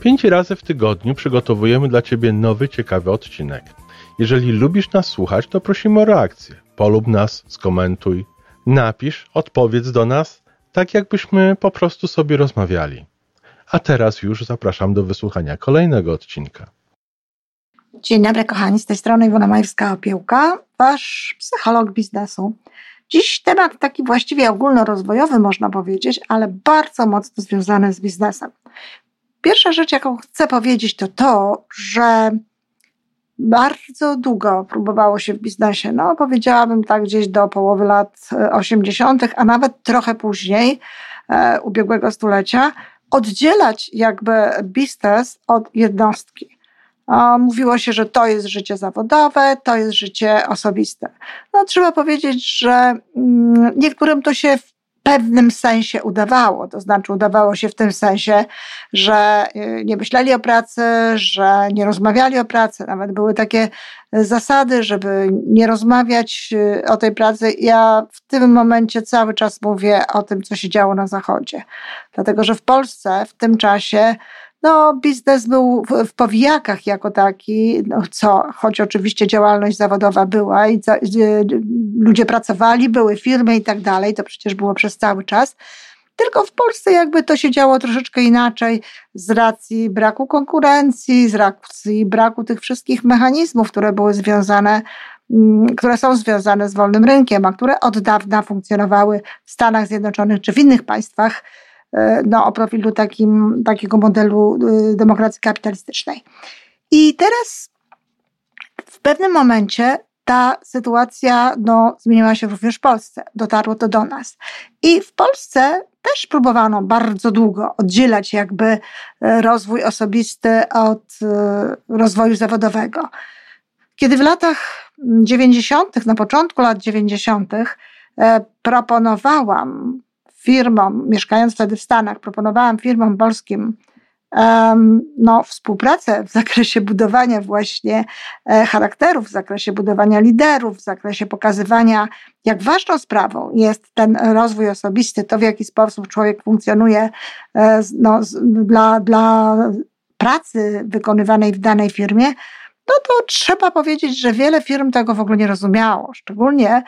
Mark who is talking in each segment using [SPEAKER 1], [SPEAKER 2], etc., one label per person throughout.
[SPEAKER 1] Pięć razy w tygodniu przygotowujemy dla Ciebie nowy, ciekawy odcinek. Jeżeli lubisz nas słuchać, to prosimy o reakcję. Polub nas, skomentuj, napisz, odpowiedz do nas, tak jakbyśmy po prostu sobie rozmawiali. A teraz już zapraszam do wysłuchania kolejnego odcinka.
[SPEAKER 2] Dzień dobry kochani, z tej strony Iwona Majewska-Opiełka, Wasz psycholog biznesu. Dziś temat taki właściwie ogólnorozwojowy można powiedzieć, ale bardzo mocno związany z biznesem. Pierwsza rzecz, jaką chcę powiedzieć, to to, że bardzo długo próbowało się w biznesie, no powiedziałabym tak gdzieś do połowy lat 80., a nawet trochę później, e, ubiegłego stulecia, oddzielać jakby biznes od jednostki. Mówiło się, że to jest życie zawodowe, to jest życie osobiste. No, trzeba powiedzieć, że mm, niektórym to się pewnym sensie udawało. To znaczy, udawało się w tym sensie, że y, nie myśleli o pracy, że nie rozmawiali o pracy. Nawet były takie zasady, żeby nie rozmawiać y, o tej pracy. Ja w tym momencie cały czas mówię o tym, co się działo na Zachodzie. Dlatego, że w Polsce w tym czasie no, biznes był w, w powijakach jako taki, no, co, choć oczywiście działalność zawodowa była i za, y, ludzie pracowali, były firmy i tak dalej, to przecież było przez cały czas. Tylko w Polsce jakby to się działo troszeczkę inaczej z racji braku konkurencji, z racji braku tych wszystkich mechanizmów, które były związane, mm, które są związane z wolnym rynkiem, a które od dawna funkcjonowały w Stanach Zjednoczonych czy w innych państwach no, o profilu takim, takiego modelu e, demokracji kapitalistycznej. I teraz w pewnym momencie ta sytuacja no, zmieniła się również w Polsce. Dotarło to do nas. I w Polsce też próbowano bardzo długo oddzielać jakby e, rozwój osobisty od rozwoju zawodowego. Kiedy w latach 90., na początku lat 90., proponowałam firmom, mieszkając wtedy w Stanach, proponowałam firmom polskim no, współpracę w zakresie budowania właśnie e, charakterów, w zakresie budowania liderów, w zakresie pokazywania, jak ważną sprawą jest ten rozwój osobisty, to w jaki sposób człowiek funkcjonuje e, no, dla, dla pracy wykonywanej w danej firmie, no to trzeba powiedzieć, że wiele firm tego w ogóle nie rozumiało. Szczególnie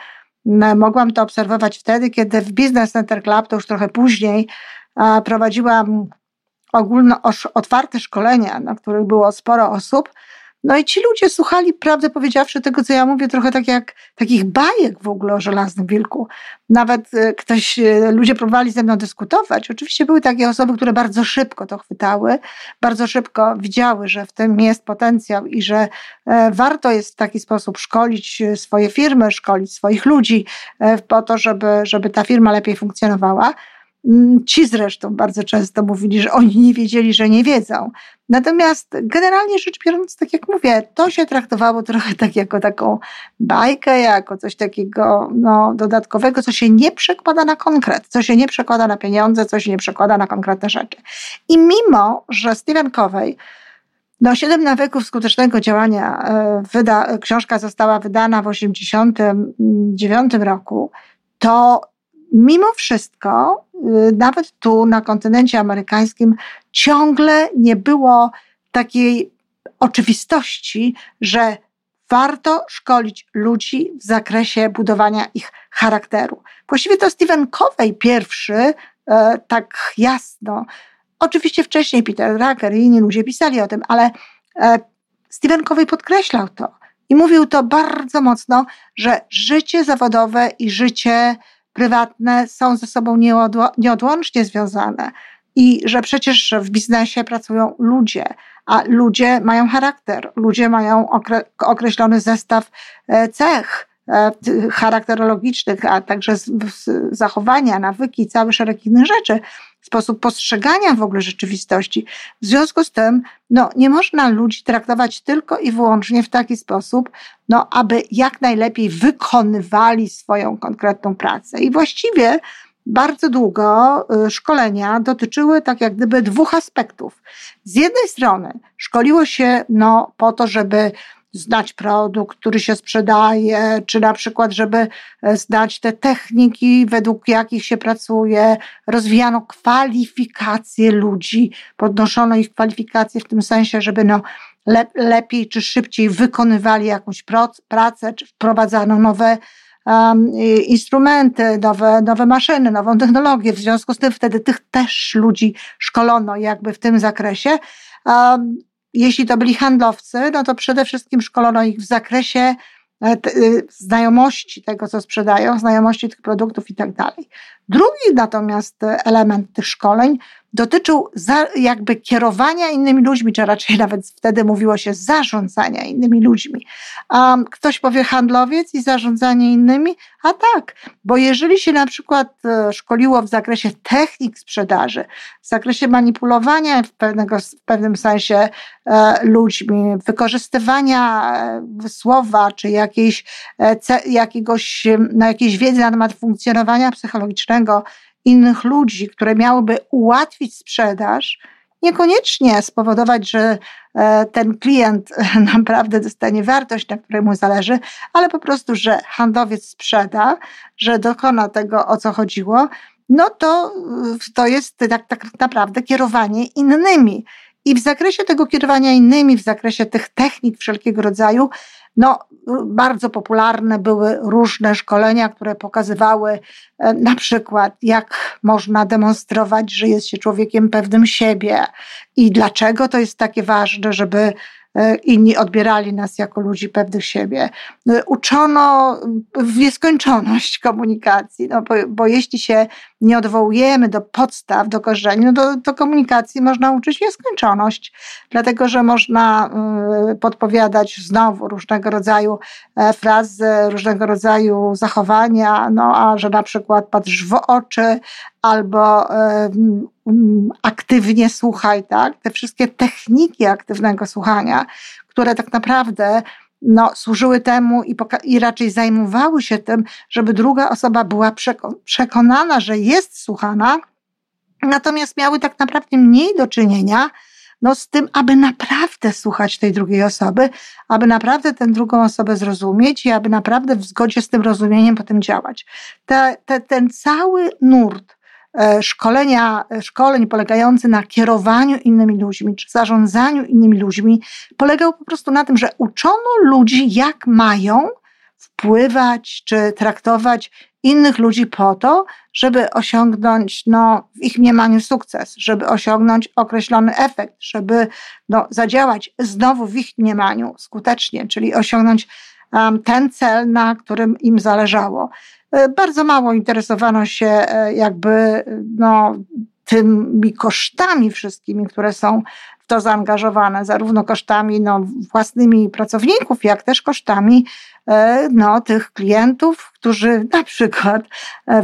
[SPEAKER 2] Mogłam to obserwować wtedy, kiedy w Business Center Club, to już trochę później, prowadziłam ogólno otwarte szkolenia, na których było sporo osób no i ci ludzie słuchali, prawdę powiedziawszy, tego, co ja mówię, trochę tak jak takich bajek w ogóle o żelaznym wilku. Nawet e, ktoś, e, ludzie próbowali ze mną dyskutować. Oczywiście były takie osoby, które bardzo szybko to chwytały, bardzo szybko widziały, że w tym jest potencjał i że e, warto jest w taki sposób szkolić swoje firmy, szkolić swoich ludzi po to, żeby, żeby ta firma lepiej funkcjonowała. Mm, ci zresztą bardzo często mówili, że oni nie wiedzieli, że nie wiedzą. Natomiast generalnie rzecz biorąc, tak jak mówię, to się traktowało trochę tak jako taką bajkę, jako coś takiego no, dodatkowego, co się nie przekłada na konkret, co się nie przekłada na pieniądze, co się nie przekłada na konkretne rzeczy. I mimo, że Stephen Covey no, Siedem nawyków skutecznego działania, e, wyda, książka została wydana w 1989 roku, to mimo wszystko, y, nawet tu na kontynencie amerykańskim, ciągle nie było takiej oczywistości, że warto szkolić ludzi w zakresie budowania ich charakteru. Właściwie to Stephen Covey pierwszy, e, tak jasno, oczywiście wcześniej Peter Drucker i inni ludzie pisali o tym, ale e, Stephen Covey podkreślał to i mówił to bardzo mocno, że życie zawodowe i życie prywatne są ze sobą nieodłącznie związane. I że przecież w biznesie pracują ludzie, a ludzie mają charakter, ludzie mają określony zestaw e, cech charakterologicznych, a także zachowania, nawyki, cały szereg innych rzeczy, sposób postrzegania w ogóle rzeczywistości. W związku z tym, no, nie można ludzi traktować tylko i wyłącznie w taki sposób, no, aby jak najlepiej wykonywali swoją konkretną pracę. I właściwie bardzo długo y, szkolenia dotyczyły tak jak gdyby dwóch aspektów. Z jednej strony szkoliło się no, po to, żeby znać produkt, który się sprzedaje, czy na przykład, żeby e, znać te techniki, według jakich się pracuje. Rozwijano kwalifikacje ludzi, podnoszono ich kwalifikacje w tym sensie, żeby no, lepiej czy szybciej wykonywali jakąś pracę, czy wprowadzano nowe um, instrumenty, nowe, nowe maszyny, nową technologię. W związku z tym wtedy tych też ludzi szkolono jakby w tym zakresie. Um, jeśli to byli handlowcy, no to przede wszystkim szkolono ich w zakresie e, y, znajomości tego, co sprzedają, znajomości tych produktów i tak dalej. Drugi natomiast element tych szkoleń dotyczył jakby kierowania innymi ludźmi, czy raczej nawet wtedy mówiło się zarządzania innymi ludźmi. Um, ktoś powie handlowiec i zarządzanie innymi, a tak, bo jeżeli się na przykład e, szkoliło w zakresie technik sprzedaży, w zakresie manipulowania w, pewnego, w pewnym sensie e, ludźmi, wykorzystywania e, słowa, czy jakiejś, e, jakiegoś, no, jakiejś wiedzy na temat funkcjonowania psychologicznego, innych ludzi, które miałyby ułatwić sprzedaż, niekoniecznie spowodować, że e, ten klient naprawdę dostanie wartość, na której mu zależy, ale po prostu, że handlowiec sprzeda, że dokona tego, o co chodziło, no to, to jest tak, tak naprawdę kierowanie innymi. I w zakresie tego kierowania innymi, w zakresie tych technik wszelkiego rodzaju, no, bardzo popularne były różne szkolenia, które pokazywały e, na przykład, jak można demonstrować, że jest się człowiekiem pewnym siebie i dlaczego to jest takie ważne, żeby E, inni odbierali nas jako ludzi pewnych siebie. E, uczono w nieskończoność komunikacji, no bo, bo jeśli się nie odwołujemy do podstaw, do korzeni, no to, to komunikacji można uczyć nieskończoność, dlatego że można e, podpowiadać znowu różnego rodzaju frazy, różnego rodzaju zachowania, no a że na przykład patrzysz w oczy, albo aktywnie słuchaj, tak? Te wszystkie techniki aktywnego słuchania, które tak naprawdę no, służyły temu i, i raczej zajmowały się tym, żeby druga osoba była przekonana, że jest słuchana, natomiast miały tak naprawdę mniej do czynienia no, z tym, aby naprawdę słuchać tej drugiej osoby, aby naprawdę tę drugą osobę zrozumieć i aby naprawdę w zgodzie z tym rozumieniem potem działać. Te, te, ten cały nurt szkolenia, e, szkoleń polegający na kierowaniu innymi ludźmi, czy zarządzaniu innymi ludźmi, polegał po prostu na tym, że uczono ludzi, jak mają wpływać, czy traktować innych ludzi po to, żeby osiągnąć no, w ich mniemaniu sukces, żeby osiągnąć określony efekt, żeby no, zadziałać znowu w ich mniemaniu skutecznie, czyli osiągnąć ten cel, na którym im zależało. E, bardzo mało interesowano się e, jakby no, tymi kosztami wszystkimi, które są w to zaangażowane, zarówno kosztami no, własnymi pracowników, jak też kosztami e, no, tych klientów, którzy na przykład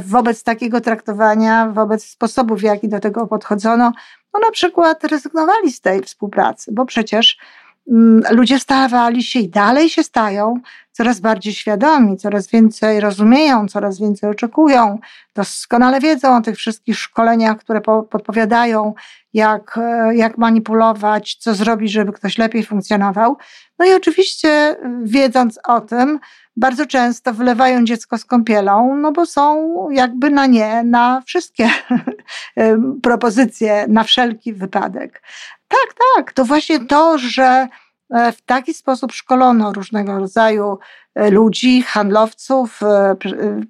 [SPEAKER 2] wobec takiego traktowania, wobec sposobu, w jaki do tego podchodzono, no na przykład rezygnowali z tej współpracy, bo przecież ludzie stawali się i dalej się stają coraz bardziej świadomi, coraz więcej rozumieją, coraz więcej oczekują, doskonale wiedzą o tych wszystkich szkoleniach, które podpowiadają, jak, e, jak manipulować, co zrobić, żeby ktoś lepiej funkcjonował. No i oczywiście, wiedząc o tym, bardzo często wylewają dziecko z kąpielą, no bo są jakby na nie, na wszystkie propozycje, na wszelki wypadek. Tak, tak, to właśnie to, że e, w taki sposób szkolono różnego rodzaju e, ludzi, handlowców, e,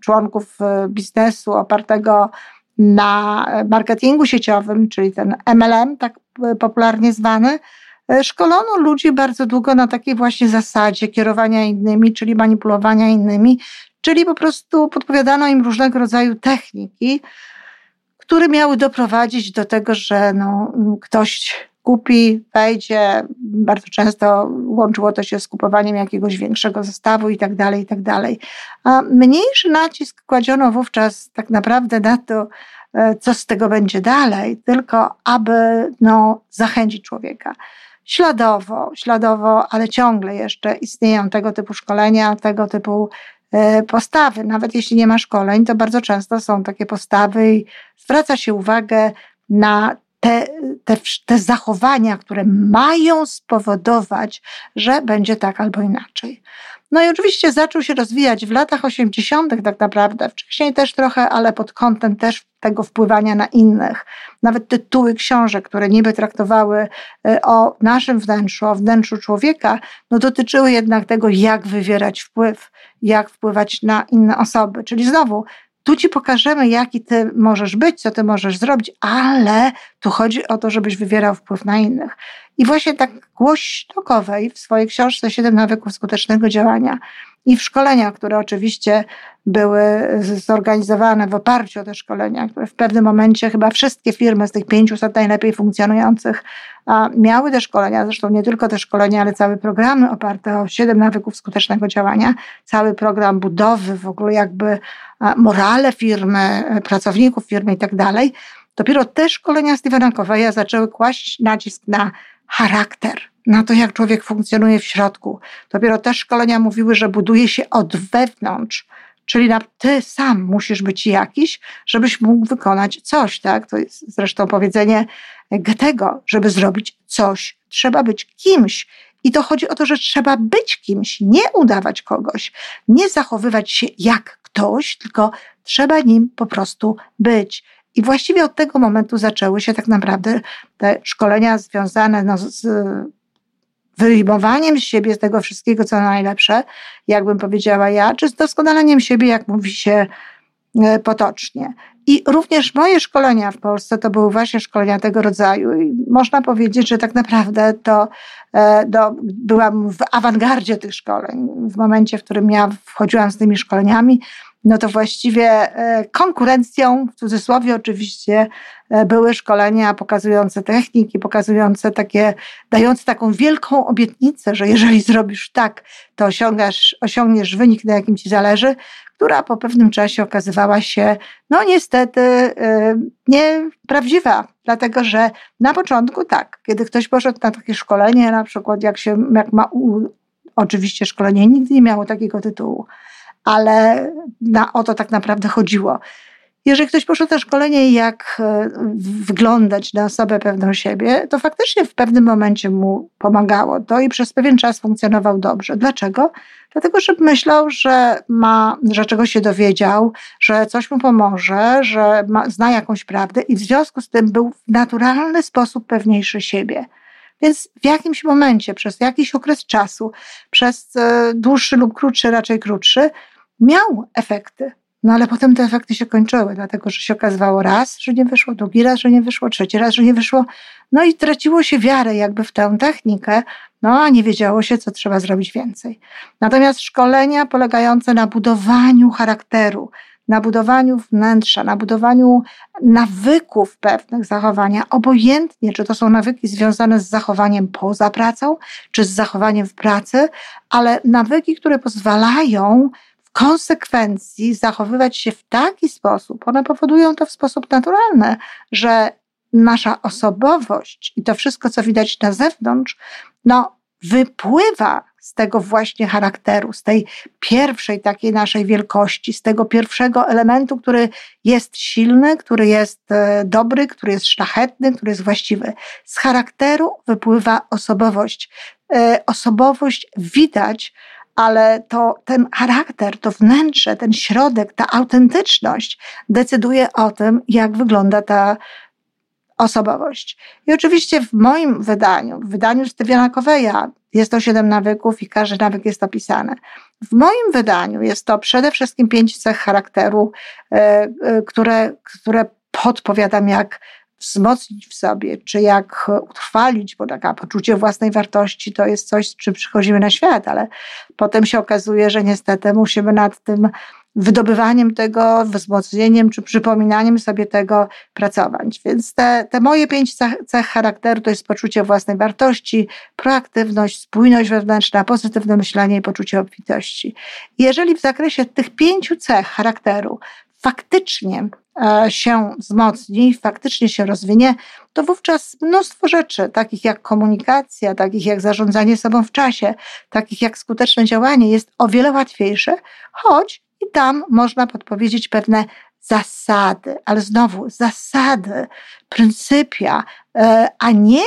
[SPEAKER 2] członków biznesu opartego na marketingu sieciowym, czyli ten MLM, tak popularnie zwany. Szkolono ludzi bardzo długo na takiej właśnie zasadzie kierowania innymi, czyli manipulowania innymi, czyli po prostu podpowiadano im różnego rodzaju techniki, które miały doprowadzić do tego, że no, ktoś skupi, wejdzie. Bardzo często łączyło to się z kupowaniem jakiegoś większego zestawu i tak dalej, i tak dalej. A mniejszy nacisk kładziono wówczas tak naprawdę na to, e, co z tego będzie dalej, tylko aby no, zachęcić człowieka. Śladowo, śladowo, ale ciągle jeszcze istnieją tego typu szkolenia, tego typu e, postawy. Nawet jeśli nie ma szkoleń, to bardzo często są takie postawy i zwraca się uwagę na te, te, te zachowania, które mają spowodować, że będzie tak albo inaczej. No i oczywiście zaczął się rozwijać w latach 80., tak naprawdę, wcześniej też trochę, ale pod kątem też tego wpływania na innych. Nawet tytuły książek, które niby traktowały e, o naszym wnętrzu, o wnętrzu człowieka, no dotyczyły jednak tego, jak wywierać wpływ, jak wpływać na inne osoby. Czyli znowu tu ci pokażemy, jaki ty możesz być, co ty możesz zrobić, ale tu chodzi o to, żebyś wywierał wpływ na innych. I właśnie tak głośnokowej w swojej książce Siedem nawyków skutecznego działania i w szkoleniach, które oczywiście były zorganizowane w oparciu o te szkolenia, które w pewnym momencie chyba wszystkie firmy z tych 500 najlepiej funkcjonujących miały te szkolenia, zresztą nie tylko te szkolenia, ale całe programy oparte o 7 nawyków skutecznego działania, cały program budowy, w ogóle jakby morale firmy, pracowników firmy i tak dalej. Dopiero te szkolenia Stevena Coveya zaczęły kłaść nacisk na charakter, na to, jak człowiek funkcjonuje w środku. Dopiero te szkolenia mówiły, że buduje się od wewnątrz, czyli na, ty sam musisz być jakiś, żebyś mógł wykonać coś, tak? To jest zresztą powiedzenie Goethego, żeby zrobić coś, trzeba być kimś. I to chodzi o to, że trzeba być kimś, nie udawać kogoś, nie zachowywać się jak ktoś, tylko trzeba nim po prostu być. I właściwie od tego momentu zaczęły się tak naprawdę te szkolenia związane no, z wyjmowaniem z siebie z tego wszystkiego, co najlepsze, jakbym powiedziała ja, czy z doskonaleniem siebie, jak mówi się e, potocznie. I również moje szkolenia w Polsce to były właśnie szkolenia tego rodzaju. I można powiedzieć, że tak naprawdę to e, do, byłam w awangardzie tych szkoleń. W momencie, w którym ja wchodziłam z tymi szkoleniami, no to właściwie e, konkurencją, w cudzysłowie oczywiście, e, były szkolenia pokazujące techniki, pokazujące takie, dające taką wielką obietnicę, że jeżeli zrobisz tak, to osiągasz, osiągniesz wynik, na jakim ci zależy, która po pewnym czasie okazywała się, no niestety, e, nieprawdziwa, dlatego że na początku tak, kiedy ktoś poszedł na takie szkolenie, na przykład jak się, jak ma, oczywiście szkolenie nigdy nie miało takiego tytułu, ale na, o to tak naprawdę chodziło. Jeżeli ktoś poszedł na szkolenie, jak e, wyglądać na osobę pewną siebie, to faktycznie w pewnym momencie mu pomagało to i przez pewien czas funkcjonował dobrze. Dlaczego? Dlatego, że myślał, że ma, że czegoś się dowiedział, że coś mu pomoże, że ma, zna jakąś prawdę i w związku z tym był w naturalny sposób pewniejszy siebie. Więc w jakimś momencie, przez jakiś okres czasu, przez e, dłuższy lub krótszy, raczej krótszy, miał efekty. No ale potem te efekty się kończyły, dlatego że się okazywało raz, że nie wyszło, drugi raz, że nie wyszło, trzeci raz, że nie wyszło. No i traciło się wiarę jakby w tę technikę, no a nie wiedziało się, co trzeba zrobić więcej. Natomiast szkolenia polegające na budowaniu charakteru, na budowaniu wnętrza, na budowaniu nawyków pewnych zachowania, obojętnie czy to są nawyki związane z zachowaniem poza pracą, czy z zachowaniem w pracy, ale nawyki, które pozwalają konsekwencji zachowywać się w taki sposób, one powodują to w sposób naturalny, że nasza osobowość i to wszystko, co widać na zewnątrz, no, wypływa z tego właśnie charakteru, z tej pierwszej takiej naszej wielkości, z tego pierwszego elementu, który jest silny, który jest e, dobry, który jest szlachetny, który jest właściwy. Z charakteru wypływa osobowość. E, osobowość widać, ale to ten charakter, to wnętrze, ten środek, ta autentyczność decyduje o tym, jak wygląda ta osobowość. I oczywiście w moim wydaniu, w wydaniu Stevena Coveya jest to siedem nawyków i każdy nawyk jest opisany. W moim wydaniu jest to przede wszystkim pięć cech charakteru, e, e, które, które podpowiadam, jak wzmocnić w sobie, czy jak utrwalić, bo taka poczucie własnej wartości to jest coś, z czym przychodzimy na świat, ale potem się okazuje, że niestety musimy nad tym wydobywaniem tego, wzmocnieniem czy przypominaniem sobie tego pracować. Więc te, te moje pięć cech charakteru to jest poczucie własnej wartości, proaktywność, spójność wewnętrzna, pozytywne myślenie i poczucie obfitości. Jeżeli w zakresie tych pięciu cech charakteru faktycznie się wzmocni, faktycznie się rozwinie, to wówczas mnóstwo rzeczy, takich jak komunikacja, takich jak zarządzanie sobą w czasie, takich jak skuteczne działanie, jest o wiele łatwiejsze, choć i tam można podpowiedzieć pewne zasady, ale znowu zasady, pryncypia, e, a nie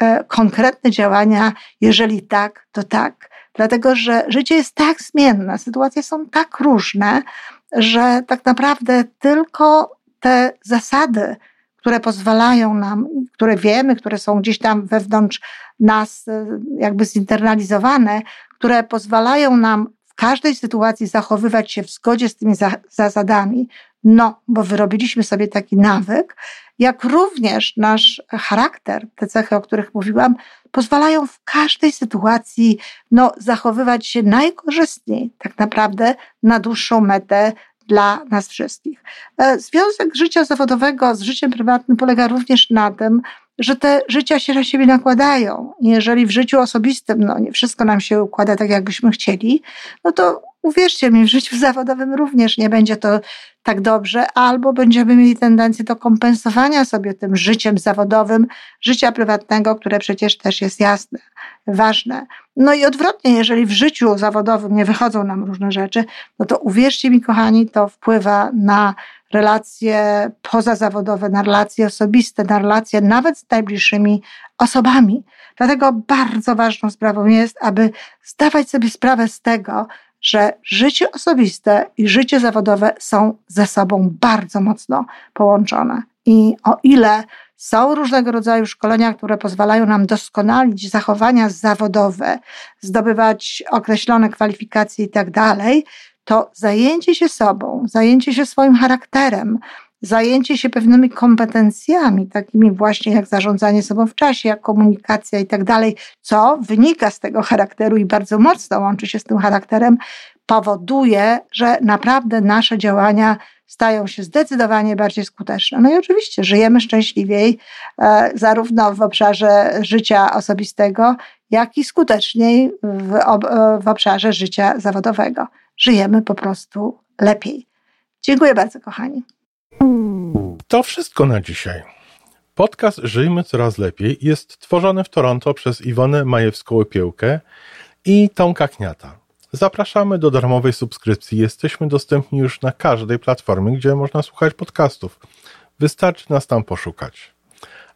[SPEAKER 2] e, konkretne działania, jeżeli tak, to tak. Dlatego, że życie jest tak zmienne, sytuacje są tak różne, że tak naprawdę tylko te zasady, które pozwalają nam, które wiemy, które są gdzieś tam wewnątrz nas e, jakby zinternalizowane, które pozwalają nam każdej sytuacji zachowywać się w zgodzie z tymi zasadami, no, bo wyrobiliśmy sobie taki nawyk, jak również nasz charakter, te cechy, o których mówiłam, pozwalają w każdej sytuacji no, zachowywać się najkorzystniej, tak naprawdę na dłuższą metę dla nas wszystkich. E, związek życia zawodowego z życiem prywatnym polega również na tym, że te życia się na siebie nakładają. Jeżeli w życiu osobistym no, nie wszystko nam się układa tak, jakbyśmy chcieli, no to uwierzcie mi, w życiu zawodowym również nie będzie to tak dobrze, albo będziemy mieli tendencję do kompensowania sobie tym życiem zawodowym, życia prywatnego, które przecież też jest jasne, ważne. No i odwrotnie, jeżeli w życiu zawodowym nie wychodzą nam różne rzeczy, no to uwierzcie mi, kochani, to wpływa na relacje pozazawodowe, na relacje osobiste, na relacje nawet z najbliższymi osobami. Dlatego bardzo ważną sprawą jest, aby zdawać sobie sprawę z tego, że życie osobiste i życie zawodowe są ze sobą bardzo mocno połączone. I o ile są różnego rodzaju szkolenia, które pozwalają nam doskonalić zachowania zawodowe, zdobywać określone kwalifikacje i tak dalej, to zajęcie się sobą, zajęcie się swoim charakterem, zajęcie się pewnymi kompetencjami, takimi właśnie jak zarządzanie sobą w czasie, jak komunikacja i tak dalej, co wynika z tego charakteru i bardzo mocno łączy się z tym charakterem, powoduje, że naprawdę nasze działania stają się zdecydowanie bardziej skuteczne. No i oczywiście żyjemy szczęśliwiej, e, zarówno w obszarze życia osobistego, jak i skuteczniej w, ob, w obszarze życia zawodowego. Żyjemy po prostu lepiej. Dziękuję bardzo, kochani.
[SPEAKER 1] To wszystko na dzisiaj. Podcast Żyjmy Coraz Lepiej jest tworzony w Toronto przez Iwonę Majewską-Opiełkę i Tomka Kniata. Zapraszamy do darmowej subskrypcji. Jesteśmy dostępni już na każdej platformie, gdzie można słuchać podcastów. Wystarczy nas tam poszukać.